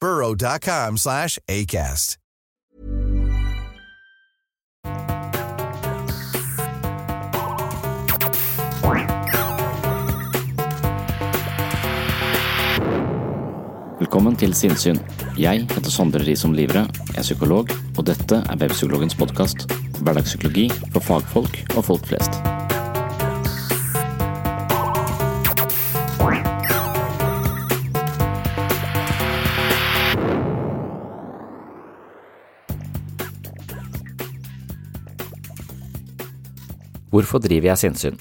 burrow.com slash ACAST. Velkommen til Sinnsyn. Jeg heter Sondre Risom Livre, jeg er psykolog, og dette er Webpsykologens podkast. Hverdagspsykologi for fagfolk og folk flest. Hvorfor driver jeg sinnssyn?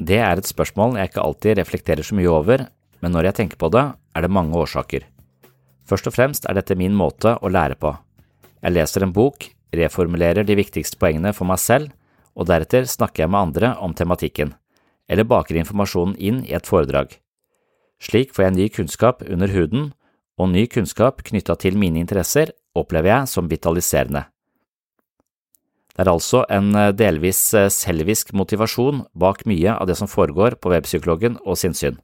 Det er et spørsmål jeg ikke alltid reflekterer så mye over, men når jeg tenker på det, er det mange årsaker. Først og fremst er dette min måte å lære på. Jeg leser en bok, reformulerer de viktigste poengene for meg selv, og deretter snakker jeg med andre om tematikken, eller baker informasjonen inn i et foredrag. Slik får jeg ny kunnskap under huden, og ny kunnskap knytta til mine interesser opplever jeg som vitaliserende. Det er altså en delvis selvisk motivasjon bak mye av det som foregår på Webpsykologen og sinnssyn,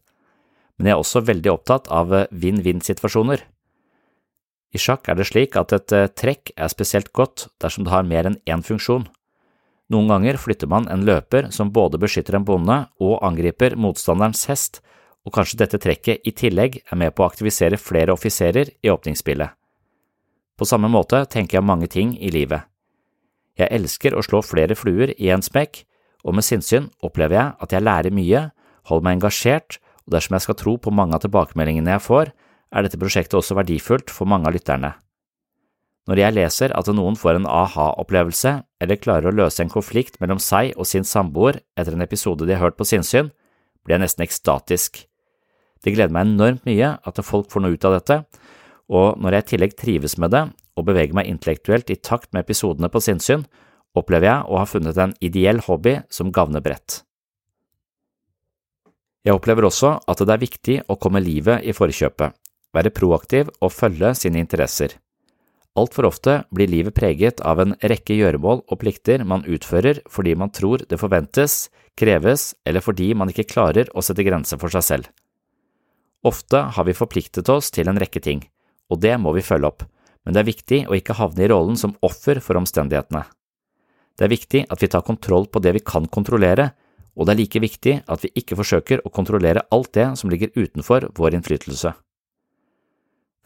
men jeg er også veldig opptatt av vinn-vinn-situasjoner. I sjakk er det slik at et trekk er spesielt godt dersom det har mer enn én funksjon. Noen ganger flytter man en løper som både beskytter en bonde og angriper motstanderens hest, og kanskje dette trekket i tillegg er med på å aktivisere flere offiserer i åpningsspillet. På samme måte tenker jeg mange ting i livet. Jeg elsker å slå flere fluer i en smekk, og med sinnssyn opplever jeg at jeg lærer mye, holder meg engasjert, og dersom jeg skal tro på mange av tilbakemeldingene jeg får, er dette prosjektet også verdifullt for mange av lytterne. Når jeg leser at noen får en aha-opplevelse eller klarer å løse en konflikt mellom seg og sin samboer etter en episode de har hørt på sinnssyn, blir jeg nesten ekstatisk. Det gleder meg enormt mye at folk får noe ut av dette, og når jeg i tillegg trives med det og beveger meg intellektuelt i takt med episodene på sinnssyn, opplever jeg å ha funnet en ideell hobby som gagner bredt. Jeg opplever også at det er viktig å komme livet i forkjøpet, være proaktiv og følge sine interesser. Altfor ofte blir livet preget av en rekke gjøremål og plikter man utfører fordi man tror det forventes, kreves, eller fordi man ikke klarer å sette grenser for seg selv. Ofte har vi forpliktet oss til en rekke ting, og det må vi følge opp, men det er viktig å ikke havne i rollen som offer for omstendighetene. Det er viktig at vi tar kontroll på det vi kan kontrollere, og det er like viktig at vi ikke forsøker å kontrollere alt det som ligger utenfor vår innflytelse.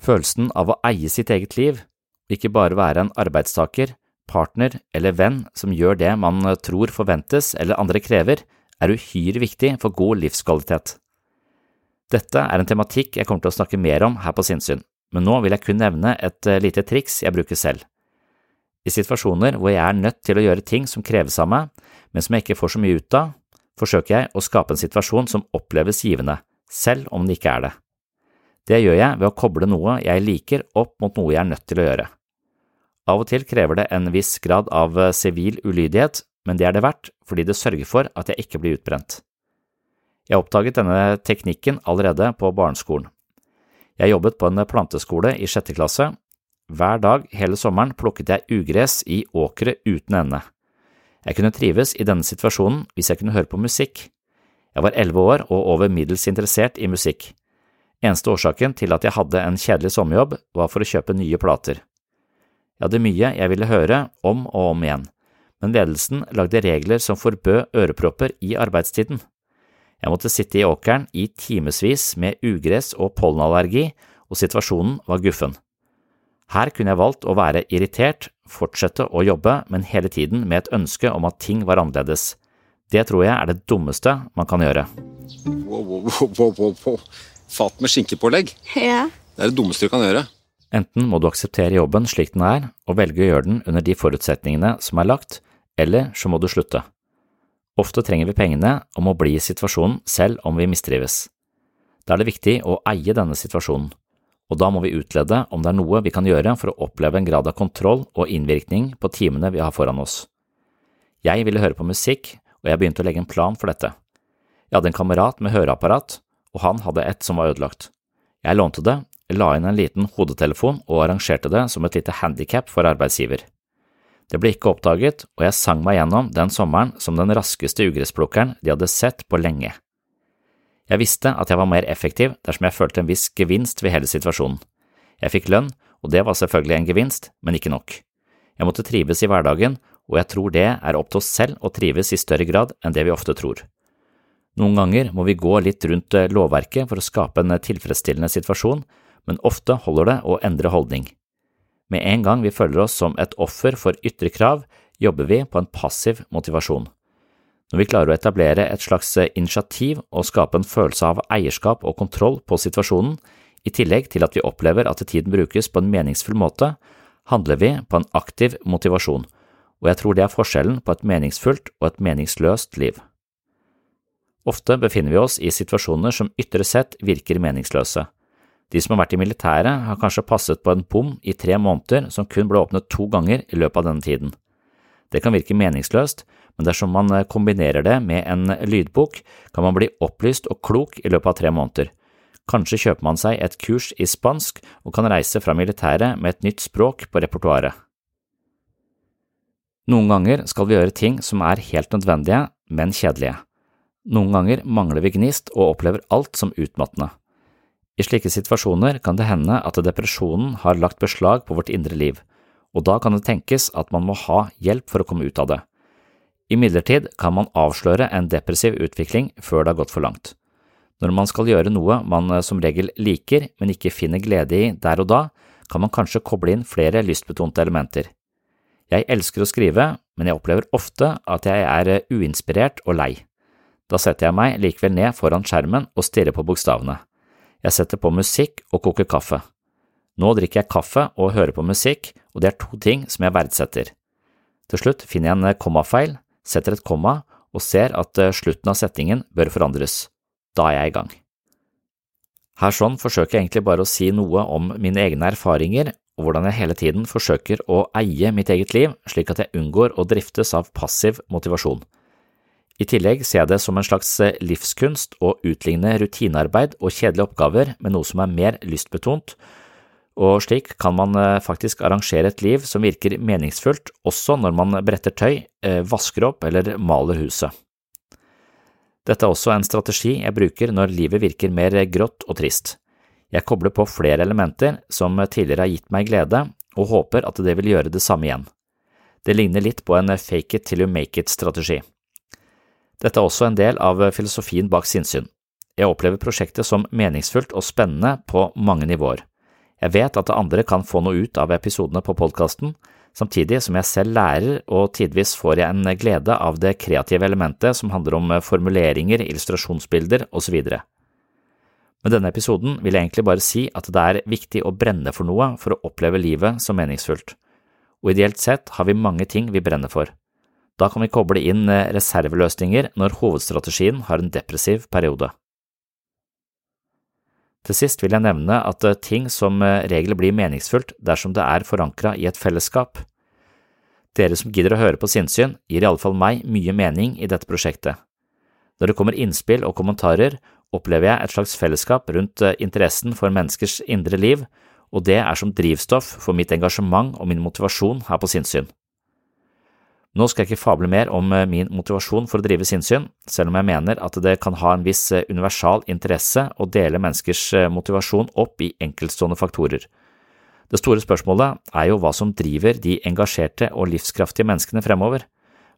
Følelsen av å eie sitt eget liv, ikke bare være en arbeidstaker, partner eller venn som gjør det man tror forventes eller andre krever, er uhyre viktig for god livskvalitet. Dette er en tematikk jeg kommer til å snakke mer om her på Sinnsyn, men nå vil jeg kun nevne et lite triks jeg bruker selv. I situasjoner hvor jeg er nødt til å gjøre ting som kreves av meg, men som jeg ikke får så mye ut av, forsøker jeg å skape en situasjon som oppleves givende, selv om det ikke er det. Det gjør jeg ved å koble noe jeg liker opp mot noe jeg er nødt til å gjøre. Av og til krever det en viss grad av sivil ulydighet, men det er det verdt fordi det sørger for at jeg ikke blir utbrent. Jeg oppdaget denne teknikken allerede på barneskolen. Jeg jobbet på en planteskole i sjette klasse. Hver dag hele sommeren plukket jeg ugress i åkre uten ende. Jeg kunne trives i denne situasjonen hvis jeg kunne høre på musikk. Jeg var elleve år og over middels interessert i musikk. Eneste årsaken til at jeg hadde en kjedelig sommerjobb, var for å kjøpe nye plater. Jeg hadde mye jeg ville høre om og om igjen, men ledelsen lagde regler som forbød ørepropper i arbeidstiden. Jeg måtte sitte i åkeren i timevis med ugress og pollenallergi, og situasjonen var guffen. Her kunne jeg valgt å være irritert, fortsette å jobbe, men hele tiden med et ønske om at ting var annerledes. Det tror jeg er det dummeste man kan gjøre. Wow, wow, wow, wow, wow. Fat med skinkepålegg. Ja. Det er det dummeste du kan gjøre. Enten må du akseptere jobben slik den er, og velge å gjøre den under de forutsetningene som er lagt, eller så må du slutte. Ofte trenger vi pengene og må bli i situasjonen selv om vi mistrives. Da er det viktig å eie denne situasjonen, og da må vi utlede om det er noe vi kan gjøre for å oppleve en grad av kontroll og innvirkning på timene vi har foran oss. Jeg ville høre på musikk, og jeg begynte å legge en plan for dette. Jeg hadde en kamerat med høreapparat, og han hadde et som var ødelagt. Jeg lånte det, la inn en liten hodetelefon og arrangerte det som et lite handikap for arbeidsgiver. Det ble ikke oppdaget, og jeg sang meg gjennom den sommeren som den raskeste ugressplukkeren de hadde sett på lenge. Jeg visste at jeg var mer effektiv dersom jeg følte en viss gevinst ved hele situasjonen. Jeg fikk lønn, og det var selvfølgelig en gevinst, men ikke nok. Jeg måtte trives i hverdagen, og jeg tror det er opp til oss selv å trives i større grad enn det vi ofte tror. Noen ganger må vi gå litt rundt eh, lovverket for å skape en tilfredsstillende situasjon, men ofte holder det å endre holdning. Med en gang vi føler oss som et offer for ytre krav, jobber vi på en passiv motivasjon. Når vi klarer å etablere et slags initiativ og skape en følelse av eierskap og kontroll på situasjonen, i tillegg til at vi opplever at tiden brukes på en meningsfull måte, handler vi på en aktiv motivasjon, og jeg tror det er forskjellen på et meningsfullt og et meningsløst liv. Ofte befinner vi oss i situasjoner som ytre sett virker meningsløse. De som har vært i militæret, har kanskje passet på en pom i tre måneder som kun ble åpnet to ganger i løpet av denne tiden. Det kan virke meningsløst, men dersom man kombinerer det med en lydbok, kan man bli opplyst og klok i løpet av tre måneder. Kanskje kjøper man seg et kurs i spansk og kan reise fra militæret med et nytt språk på repertoaret. Noen ganger skal vi gjøre ting som er helt nødvendige, men kjedelige. Noen ganger mangler vi gnist og opplever alt som utmattende. I slike situasjoner kan det hende at depresjonen har lagt beslag på vårt indre liv, og da kan det tenkes at man må ha hjelp for å komme ut av det. Imidlertid kan man avsløre en depressiv utvikling før det har gått for langt. Når man skal gjøre noe man som regel liker, men ikke finner glede i der og da, kan man kanskje koble inn flere lystbetonte elementer. Jeg elsker å skrive, men jeg opplever ofte at jeg er uinspirert og lei. Da setter jeg meg likevel ned foran skjermen og stirrer på bokstavene. Jeg setter på musikk og koker kaffe. Nå drikker jeg kaffe og hører på musikk, og det er to ting som jeg verdsetter. Til slutt finner jeg en kommafeil, setter et komma og ser at eh, slutten av setningen bør forandres. Da er jeg i gang. Her sånn forsøker jeg egentlig bare å si noe om mine egne erfaringer og hvordan jeg hele tiden forsøker å eie mitt eget liv slik at jeg unngår å driftes av passiv motivasjon. I tillegg ser jeg det som en slags eh, livskunst å utligne rutinearbeid og kjedelige oppgaver med noe som er mer lystbetont, og slik kan man eh, faktisk arrangere et liv som virker meningsfullt også når man bretter tøy, eh, vasker opp eller maler huset. Dette er også en strategi jeg bruker når livet virker mer grått og trist. Jeg kobler på flere elementer som tidligere har gitt meg glede, og håper at det vil gjøre det samme igjen. Det ligner litt på en fake it till you make it-strategi. Dette er også en del av filosofien bak sinnssyn. Jeg opplever prosjektet som meningsfullt og spennende på mange nivåer. Jeg vet at andre kan få noe ut av episodene på podkasten, samtidig som jeg selv lærer og tidvis får jeg en glede av det kreative elementet som handler om formuleringer, illustrasjonsbilder osv. Med denne episoden vil jeg egentlig bare si at det er viktig å brenne for noe for å oppleve livet som meningsfullt, og ideelt sett har vi mange ting vi brenner for. Da kan vi koble inn eh, reserveløsninger når hovedstrategien har en depressiv periode. Til sist vil jeg nevne at eh, ting som eh, regel blir meningsfullt dersom det er forankra i et fellesskap. Dere som gidder å høre på sinnssyn, gir i alle fall meg mye mening i dette prosjektet. Når det kommer innspill og kommentarer, opplever jeg et slags fellesskap rundt interessen for menneskers indre liv, og det er som drivstoff for mitt engasjement og min motivasjon her på sinnssyn. Nå skal jeg ikke fable mer om eh, min motivasjon for å drive sinnssyn, selv om jeg mener at det kan ha en viss eh, universal interesse å dele menneskers eh, motivasjon opp i enkeltstående faktorer. Det store spørsmålet er jo hva som driver de engasjerte og livskraftige menneskene fremover.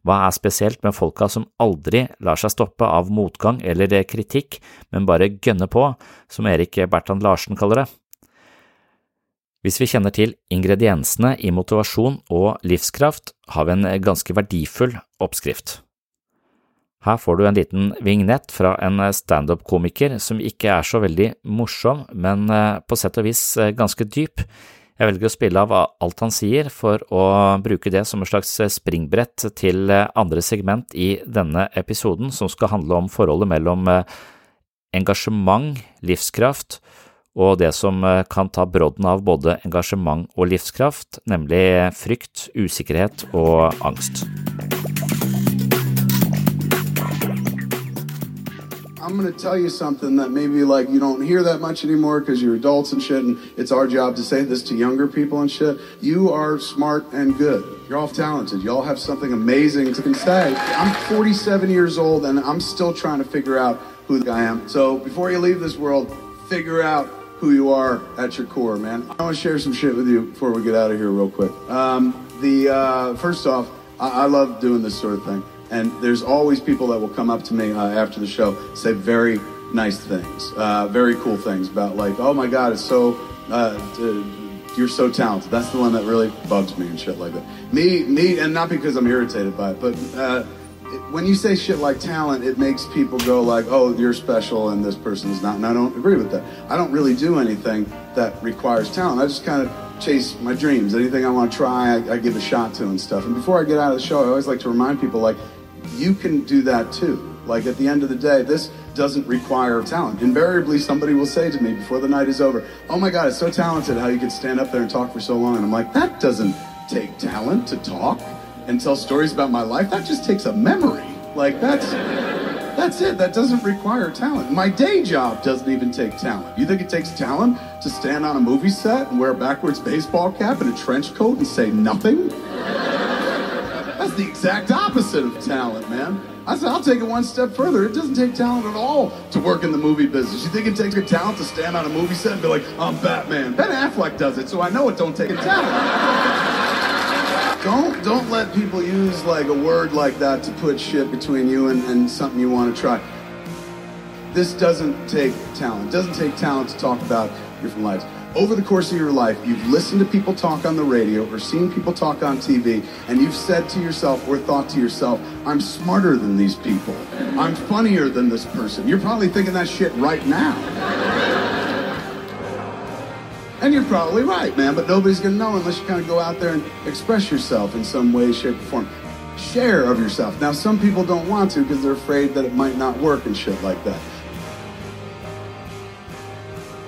Hva er spesielt med folka som aldri lar seg stoppe av motgang eller kritikk, men bare gønner på, som Erik Bertrand Larsen kaller det? Hvis vi kjenner til ingrediensene i motivasjon og livskraft, har vi en ganske verdifull oppskrift. Her får du en liten vignett fra en standup-komiker som ikke er så veldig morsom, men eh, på sett og vis eh, ganske dyp. Jeg velger å spille av alt han sier for å bruke det som et slags springbrett til eh, andre segment i denne episoden, som skal handle om forholdet mellom engasjement, livskraft og det som kan ta brodden av både engasjement og livskraft, nemlig frykt, usikkerhet og angst. I'm going to tell you something that maybe like you don't hear that much anymore because you're adults and shit, and it's our job to say this to younger people and shit. You are smart and good. You're all talented. You all have something amazing to say. I'm 47 years old and I'm still trying to figure out who I am. So before you leave this world, figure out who you are at your core, man. I want to share some shit with you before we get out of here real quick. Um, the uh, first off, I, I love doing this sort of thing. And there's always people that will come up to me uh, after the show, say very nice things, uh, very cool things about like, oh my God, it's so, uh, you're so talented. That's the one that really bugs me and shit like that. Me, me, and not because I'm irritated by it, but uh, when you say shit like talent, it makes people go like, "Oh, you're special," and this person is not. And I don't agree with that. I don't really do anything that requires talent. I just kind of chase my dreams. Anything I want to try, I, I, give a shot to and stuff. And before I get out of the show, I always like to remind people like, you can do that too. Like at the end of the day, this doesn't require talent. Invariably, somebody will say to me before the night is over, Oh my God, it's so talented how you can stand up there and talk for so long. And I'm like, That doesn't take talent to talk and tell stories about my life. That just takes a memory. Like that's. That's it. That doesn't require talent. My day job doesn't even take talent. You think it takes talent to stand on a movie set and wear a backwards baseball cap and a trench coat and say nothing? That's the exact opposite of talent, man. I said, I'll take it one step further. It doesn't take talent at all to work in the movie business. You think it takes a talent to stand on a movie set and be like, I'm Batman? Ben Affleck does it, so I know it don't take a talent. Don't don't let people use like a word like that to put shit between you and, and something you want to try. This doesn't take talent. It doesn't take talent to talk about different lives over the course of your life, you've listened to people talk on the radio or seen people talk on TV, and you've said to yourself or thought to yourself, I'm smarter than these people. I'm funnier than this person. You're probably thinking that shit right now. And you're probably right, man, but nobody's gonna know unless you kind of go out there and express yourself in some way, shape, or form. Share of yourself. Now, some people don't want to because they're afraid that it might not work and shit like that.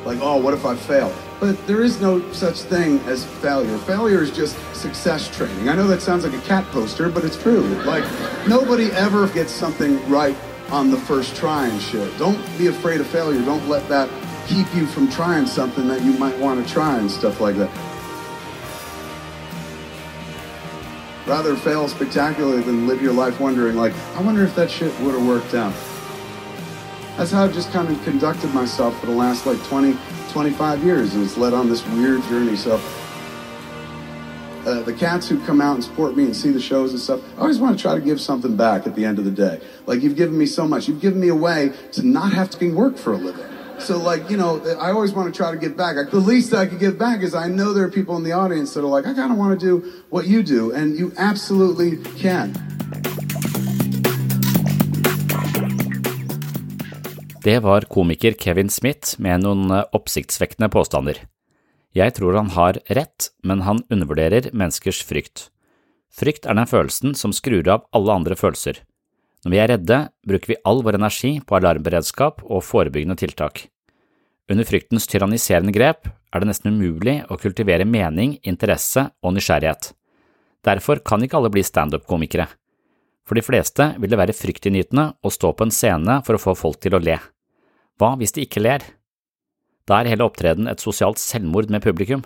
Like, oh, what if I fail? But there is no such thing as failure. Failure is just success training. I know that sounds like a cat poster, but it's true. Like, nobody ever gets something right on the first try and shit. Don't be afraid of failure. Don't let that keep you from trying something that you might want to try and stuff like that. Rather fail spectacularly than live your life wondering, like, I wonder if that shit would have worked out. That's how I've just kind of conducted myself for the last like 20, 25 years, and it's led on this weird journey. So, uh, the cats who come out and support me and see the shows and stuff, I always want to try to give something back at the end of the day. Like, you've given me so much. You've given me a way to not have to be work for a living. So, like, you know, I always want to try to give back. The least I could give back is I know there are people in the audience that are like, I kind of want to do what you do, and you absolutely can. Det var komiker Kevin Smith med noen eh, oppsiktsvekkende påstander. Jeg tror han har rett, men han undervurderer menneskers frykt. Frykt er den følelsen som skrur av alle andre følelser. Når vi er redde, bruker vi all vår energi på alarmberedskap og forebyggende tiltak. Under fryktens tyranniserende grep er det nesten umulig å kultivere mening, interesse og nysgjerrighet. Derfor kan ikke alle bli standup-komikere. For de fleste vil det være fryktinngytende å stå på en scene for å få folk til å le. Hva hvis de ikke ler? Da er hele opptreden et sosialt selvmord med publikum.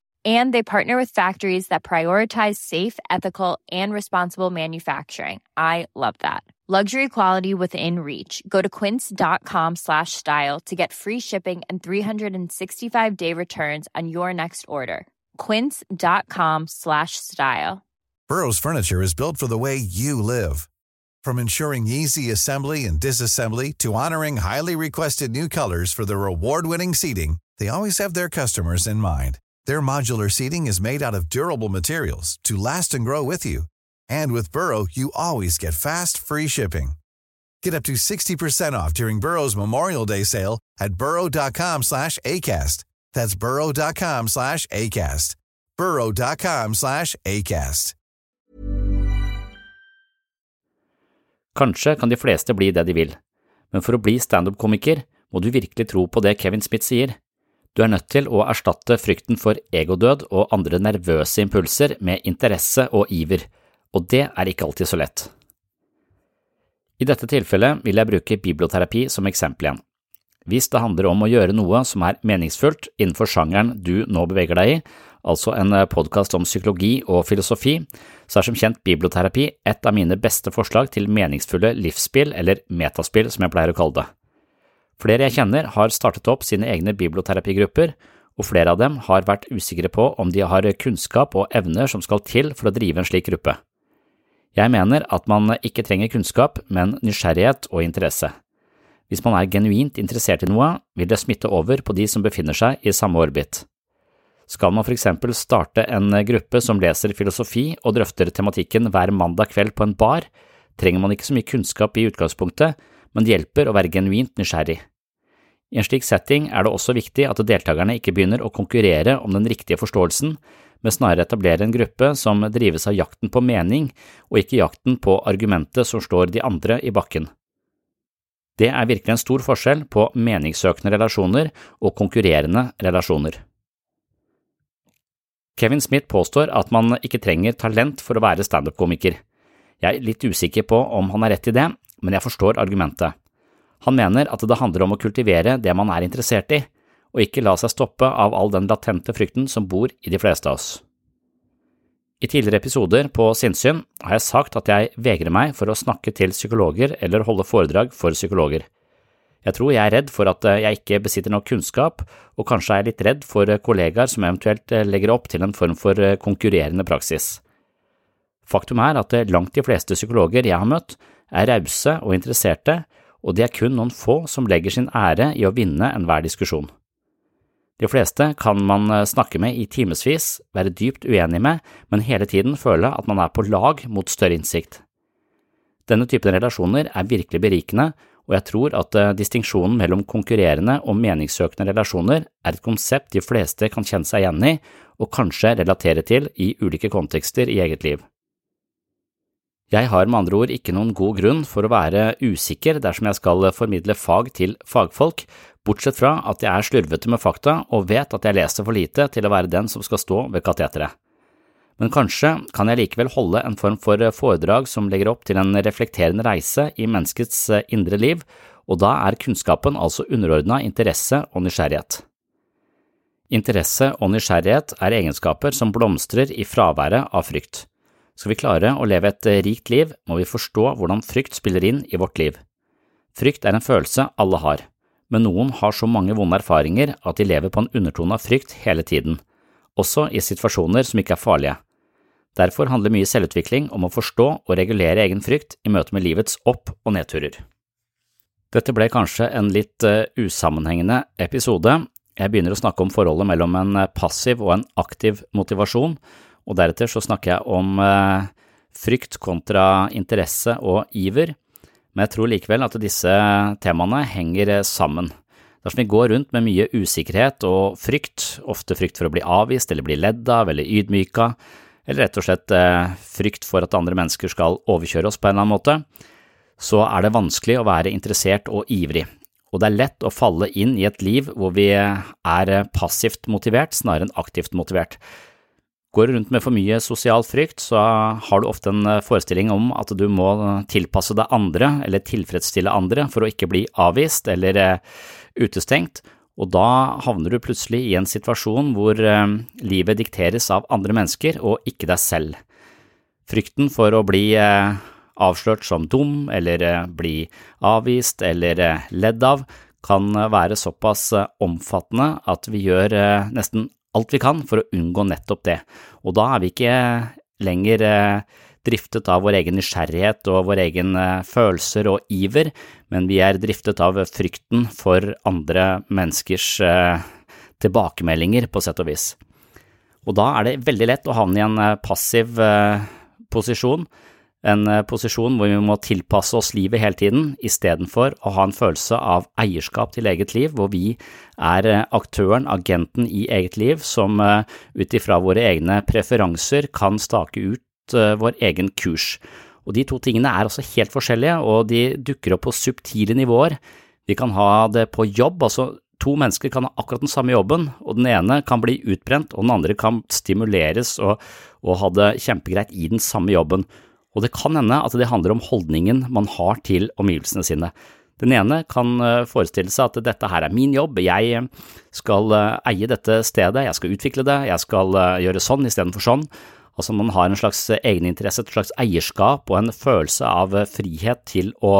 And they partner with factories that prioritize safe, ethical, and responsible manufacturing. I love that. Luxury quality within reach. Go to quince.com slash style to get free shipping and 365 day returns on your next order. Quince.com slash style. Burrow's furniture is built for the way you live. From ensuring easy assembly and disassembly to honoring highly requested new colors for their award-winning seating, they always have their customers in mind. Their modular seating is made out of durable materials to last and grow with you. And with Burrow, you always get fast, free shipping. Get up to 60% off during Burrow's Memorial Day sale at burrow.com slash ACAST. That's burrow.com slash ACAST. burrow.com slash ACAST. Kanskje kan de fleste bli det de vil, men for å bli standup-komiker må du virkelig tro på det Kevin Smith sier. Du er nødt til å erstatte frykten for egodød og andre nervøse impulser med interesse og iver, og det er ikke alltid så lett. I dette tilfellet vil jeg bruke biblioterapi som eksempel igjen. Hvis det handler om å gjøre noe som er meningsfullt innenfor sjangeren du nå beveger deg i, altså en podkast om psykologi og filosofi, så er som kjent biblioterapi et av mine beste forslag til meningsfulle livsspill, eller metaspill som jeg pleier å kalle det. Flere jeg kjenner har startet opp sine egne biblioterapigrupper, og flere av dem har vært usikre på om de har kunnskap og evner som skal til for å drive en slik gruppe. Jeg mener at man ikke trenger kunnskap, men nysgjerrighet og interesse. Hvis man er genuint interessert i noe, vil det smitte over på de som befinner seg i samme orbit. Skal man for eksempel starte en gruppe som leser filosofi og drøfter tematikken hver mandag kveld på en bar, trenger man ikke så mye kunnskap i utgangspunktet, men det hjelper å være genuint nysgjerrig. I en slik setting er det også viktig at deltakerne ikke begynner å konkurrere om den riktige forståelsen, men snarere etablere en gruppe som drives av jakten på mening og ikke jakten på argumentet som slår de andre i bakken. Det er virkelig en stor forskjell på meningssøkende relasjoner og konkurrerende relasjoner. Kevin Smith påstår at man ikke trenger talent for å være standup-komiker. Jeg er litt usikker på om han har rett i det, men jeg forstår argumentet. Han mener at det handler om å kultivere det man er interessert i, og ikke la seg stoppe av all den latente frykten som bor i de fleste av oss. I tidligere episoder på Sinnsyn har jeg sagt at jeg vegrer meg for å snakke til psykologer eller holde foredrag for psykologer. Jeg tror jeg er redd for at jeg ikke besitter nok kunnskap, og kanskje er jeg litt redd for kollegaer som eventuelt legger opp til en form for konkurrerende praksis. Faktum er at langt de fleste psykologer jeg har møtt, er rause og interesserte, og det er kun noen få som legger sin ære i å vinne enhver diskusjon. De fleste kan man snakke med i timevis, være dypt uenig med, men hele tiden føle at man er på lag mot større innsikt. Denne typen relasjoner er virkelig berikende, og jeg tror at distinksjonen mellom konkurrerende og meningssøkende relasjoner er et konsept de fleste kan kjenne seg igjen i og kanskje relatere til i ulike kontekster i eget liv. Jeg har med andre ord ikke noen god grunn for å være usikker dersom jeg skal formidle fag til fagfolk, bortsett fra at jeg er slurvete med fakta og vet at jeg leser for lite til å være den som skal stå ved kateteret. Men kanskje kan jeg likevel holde en form for foredrag som legger opp til en reflekterende reise i menneskets indre liv, og da er kunnskapen altså underordna interesse og nysgjerrighet. Interesse og nysgjerrighet er egenskaper som blomstrer i fraværet av frykt. Skal vi klare å leve et rikt liv, må vi forstå hvordan frykt spiller inn i vårt liv. Frykt er en følelse alle har, men noen har så mange vonde erfaringer at de lever på en undertone av frykt hele tiden, også i situasjoner som ikke er farlige. Derfor handler mye selvutvikling om å forstå og regulere egen frykt i møte med livets opp- og nedturer. Dette ble kanskje en litt uh, usammenhengende episode. Jeg begynner å snakke om forholdet mellom en eh, passiv og en aktiv motivasjon, og deretter så snakker jeg om uh, frykt kontra interesse og iver, men jeg tror likevel at disse temaene henger sammen. Dersom vi går rundt med mye usikkerhet og frykt, ofte frykt for å bli avvist eller bli ledd av eller ydmyka, eller rett og slett eh, frykt for at andre mennesker skal overkjøre oss på en eller annen måte, så er det vanskelig å være interessert og ivrig, og det er lett å falle inn i et liv hvor vi er passivt motivert snarere enn aktivt motivert. Går du rundt med for mye sosial frykt, så har du ofte en forestilling om at du må tilpasse deg andre eller tilfredsstille andre for å ikke bli avvist eller eh, utestengt, og da havner du plutselig i en situasjon hvor eh, livet dikteres av andre mennesker og ikke deg selv. Frykten for å bli eh, avslørt som dum eller eh, bli avvist eller ledd av kan være såpass omfattende at vi gjør nesten alt vi kan for å unngå nettopp det, og da er vi ikke lenger driftet av vår egen nysgjerrighet og vår egen eh, følelser og iver, men vi er driftet av frykten for andre menneskers eh, tilbakemeldinger, på sett og vis. Og da er det veldig lett å havne i en eh, passiv posisjon, en posisjon hvor vi må tilpasse oss livet hele tiden, istedenfor å ha en følelse av eierskap til eget liv, hvor vi er aktøren, agenten i eget liv, som ut ifra våre egne preferanser kan stake ut Eh, vår egen kurs. Og de to tingene er også helt forskjellige, og de dukker opp på subtile nivåer. Vi kan ha det på jobb, altså to mennesker kan ha akkurat den samme jobben, og den ene kan bli utbrent, og den andre kan stimuleres og, og ha det kjempegreit i den samme jobben. Og det kan hende at det handler om holdningen man har til omgivelsene sine. Den ene kan eh, forestille seg at dette her er min jobb, jeg skal eh, eie dette stedet, jeg skal utvikle det, jeg skal gjøre sånn istedenfor sånn. Altså man har en slags egeninteresse, et slags eierskap og en følelse av frihet til å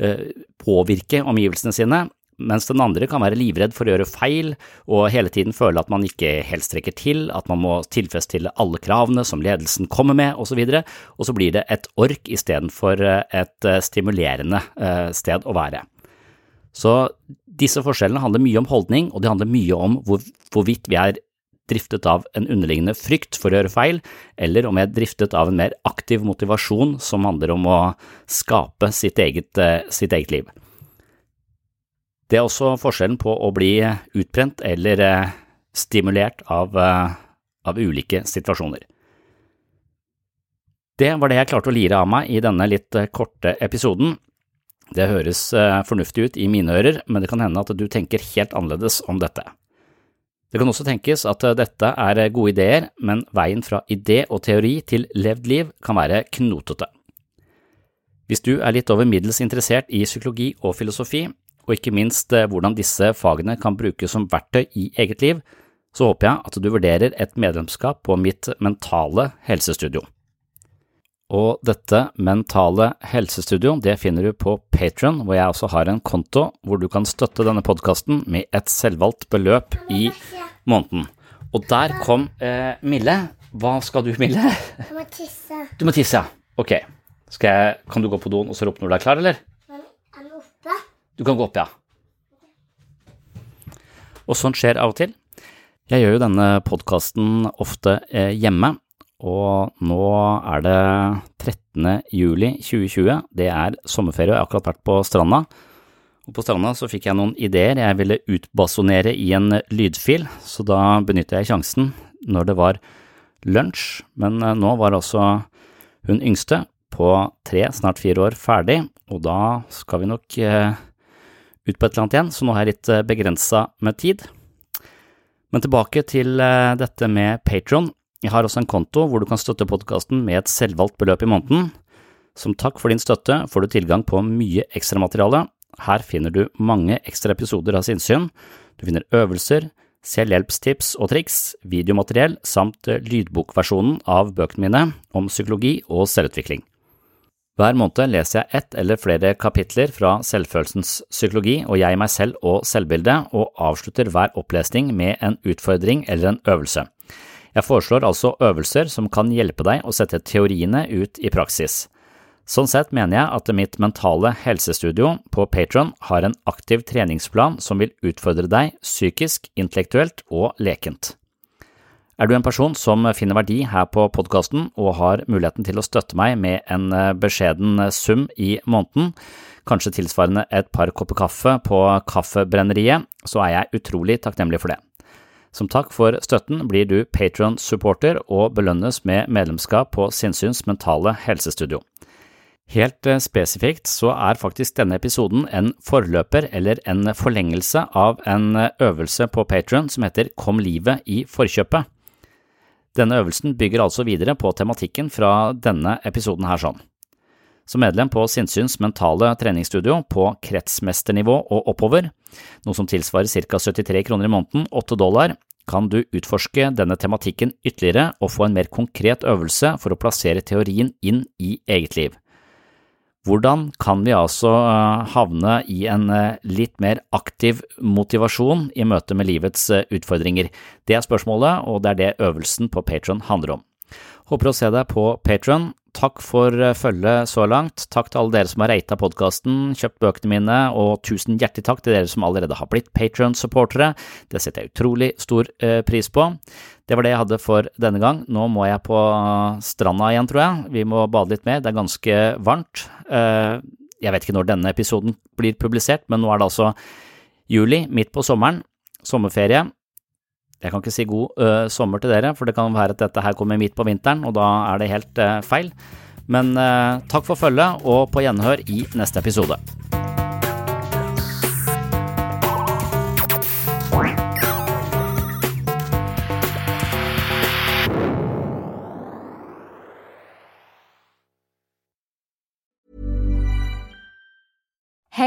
eh, påvirke omgivelsene sine, mens den andre kan være livredd for å gjøre feil og hele tiden føle at man ikke helt strekker til, at man må tilfredsstille alle kravene som ledelsen kommer med, osv., og, og så blir det et ork istedenfor et eh, stimulerende eh, sted å være. Så disse forskjellene handler mye om holdning, og de handler mye om hvor, hvorvidt vi er driftet av en underliggende frykt for å gjøre feil, eller om jeg er driftet av en mer aktiv motivasjon som handler om å skape sitt eget, eh, sitt eget liv. Det er også forskjellen på å bli utbrent eller eh, stimulert av, eh, av ulike situasjoner. Det var det jeg klarte å lire av meg i denne litt korte episoden. Det høres fornuftig ut i mine ører, men det kan hende at du tenker helt annerledes om dette. Det kan også tenkes at eh, dette er eh, gode ideer, men veien fra idé og teori til levd liv kan være knotete. Hvis du er litt over middels interessert i psykologi og filosofi, og ikke minst eh, hvordan disse fagene kan brukes som verktøy i eget liv, så håper jeg at du vurderer et medlemskap på mitt mentale helsestudio. Og dette mentale helsestudio det finner du på Patron, hvor jeg også har en konto hvor du kan støtte denne podkasten med et selvvalgt beløp i måneden. Og der kom eh, Mille. Hva skal du, Mille? Jeg må tisse. Du må tisse, ja. Ok. Jeg, kan du gå på doen og så rope når du er klar, eller? Men er den oppe? Du kan gå opp, ja. Og sånt skjer av og til. Jeg gjør jo denne podkasten ofte eh, hjemme, og nå er det 13. juli 2020. Det er sommerferie, og jeg har akkurat vært på stranda. Og på stranda så fikk jeg noen ideer jeg ville utbasonere i en lydfil, så da benyttet jeg sjansen når det var lunsj, men eh, nå var altså hun yngste på tre, snart fire år ferdig, og da skal vi nok eh, ut på et eller annet igjen, så nå har jeg litt eh, begrensa med tid. Men tilbake til dette med Patron. Jeg har også en konto hvor du kan støtte podkasten med et selvvalgt beløp i måneden. Som takk for din støtte får du tilgang på mye ekstramateriale. Her finner du mange ekstra episoder av sinnssyn. Du finner øvelser, selvhjelpstips og triks, videomateriell samt lydbokversjonen av bøkene mine om psykologi og selvutvikling. Hver måned leser jeg ett eller flere kapitler fra selvfølelsens psykologi og jeg, meg selv og selvbildet, og avslutter hver opplesning med en utfordring eller en øvelse. Jeg foreslår altså øvelser som kan hjelpe deg å sette teoriene ut i praksis. Sånn sett mener jeg at mitt mentale helsestudio på Patron har en aktiv treningsplan som vil utfordre deg psykisk, intellektuelt og lekent. Er du en person som finner verdi her på podkasten og har muligheten til å støtte meg med en eh, beskjeden sum i måneden, kanskje tilsvarende et par kopper kaffe på Kaffebrenneriet, så er jeg utrolig takknemlig for det. Som takk for støtten blir du Patron-supporter og belønnes med medlemskap på Sinnsyns mentale helsestudio. Helt eh, spesifikt så er faktisk denne episoden en forløper eller en forlengelse av en eh, øvelse på Patron som heter Kom livet i forkjøpet. Denne øvelsen bygger altså videre på tematikken fra denne episoden her sånn. Som medlem på Sinnsyns mentale treningsstudio på kretsmesternivå og oppover, noe som tilsvarer ca 73 kroner i måneden, 8 dollar, kan du utforske denne tematikken ytterligere og få en mer konkret øvelse for å plassere teorien inn i eget liv. Hvordan kan vi altså eh, havne i en eh, litt mer aktiv motivasjon i møte med livets eh, utfordringer? Det er spørsmålet, og det er det øvelsen på Patron handler om. Håper å se deg på Patron. Takk for følget så langt. Takk til alle dere som har rata podkasten, kjøpt bøkene mine, og tusen hjertelig takk til dere som allerede har blitt Patron-supportere. Det setter jeg utrolig stor pris på. Det var det jeg hadde for denne gang. Nå må jeg på stranda igjen, tror jeg. Vi må bade litt mer, det er ganske varmt. Eh, jeg vet ikke når denne episoden blir publisert, men nå er det altså juli, midt på sommeren. Sommerferie. Jeg kan ikke si god ø, sommer til dere, for det kan være at dette her kommer midt på vinteren, og da er det helt ø, feil. Men ø, takk for følget, og på gjenhør i neste episode.